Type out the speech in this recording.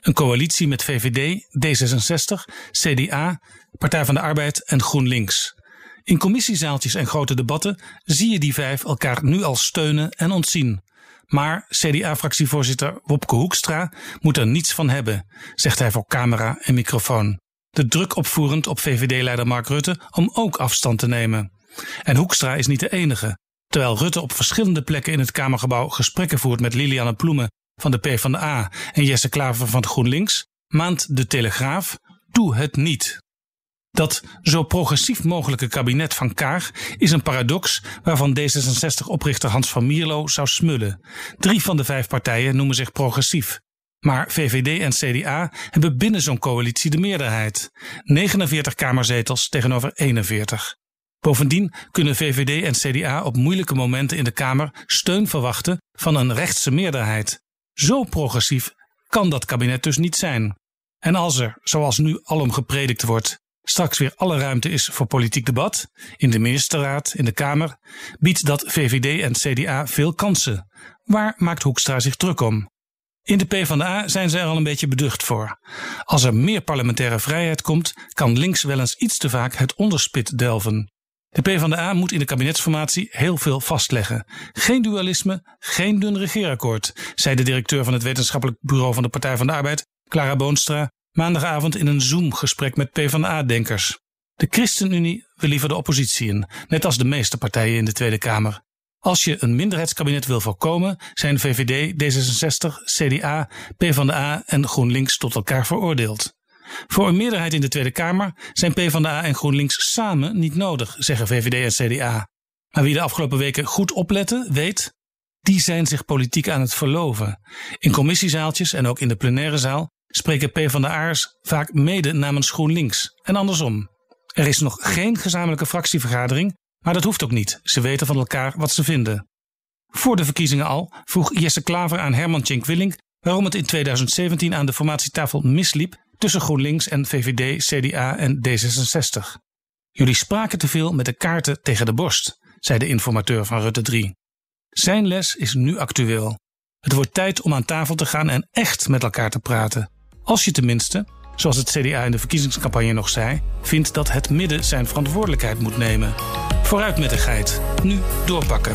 Een coalitie met VVD, D66, CDA, Partij van de Arbeid en GroenLinks. In commissiezaaltjes en grote debatten zie je die vijf elkaar nu al steunen en ontzien. Maar CDA-fractievoorzitter Wopke Hoekstra moet er niets van hebben, zegt hij voor camera en microfoon. De druk opvoerend op VVD-leider Mark Rutte om ook afstand te nemen. En Hoekstra is niet de enige. Terwijl Rutte op verschillende plekken in het Kamergebouw gesprekken voert met Liliane Ploemen van de PvdA en Jesse Klaver van GroenLinks, maand de Telegraaf: doe het niet. Dat zo progressief mogelijke kabinet van Kaag is een paradox waarvan D66-oprichter Hans van Mierlo zou smullen. Drie van de vijf partijen noemen zich progressief. Maar VVD en CDA hebben binnen zo'n coalitie de meerderheid. 49 kamerzetels tegenover 41. Bovendien kunnen VVD en CDA op moeilijke momenten in de Kamer steun verwachten van een rechtse meerderheid. Zo progressief kan dat kabinet dus niet zijn. En als er, zoals nu alom gepredikt wordt, straks weer alle ruimte is voor politiek debat, in de ministerraad, in de Kamer, biedt dat VVD en CDA veel kansen. Waar maakt Hoekstra zich druk om? In de PvdA zijn ze er al een beetje beducht voor. Als er meer parlementaire vrijheid komt, kan links wel eens iets te vaak het onderspit delven. De PvdA moet in de kabinetsformatie heel veel vastleggen. Geen dualisme, geen dun regeerakkoord, zei de directeur van het wetenschappelijk bureau van de Partij van de Arbeid, Clara Boonstra, maandagavond in een Zoom-gesprek met PvdA-denkers. De ChristenUnie wil liever de oppositie in, net als de meeste partijen in de Tweede Kamer. Als je een minderheidskabinet wil voorkomen, zijn VVD, D66, CDA, PvdA en GroenLinks tot elkaar veroordeeld. Voor een meerderheid in de Tweede Kamer zijn PvdA en GroenLinks samen niet nodig, zeggen VVD en CDA. Maar wie de afgelopen weken goed opletten, weet, die zijn zich politiek aan het verloven. In commissiezaaltjes en ook in de plenaire zaal spreken PvdA'ers vaak mede namens GroenLinks en andersom. Er is nog geen gezamenlijke fractievergadering, maar dat hoeft ook niet. Ze weten van elkaar wat ze vinden. Voor de verkiezingen al vroeg Jesse Klaver aan Herman Tjenk Willink waarom het in 2017 aan de formatietafel misliep tussen GroenLinks en VVD, CDA en D66. Jullie spraken te veel met de kaarten tegen de borst, zei de informateur van Rutte 3. Zijn les is nu actueel. Het wordt tijd om aan tafel te gaan en echt met elkaar te praten. Als je tenminste, zoals het CDA in de verkiezingscampagne nog zei, vindt dat het midden zijn verantwoordelijkheid moet nemen. Vooruit met de geit. Nu doorpakken.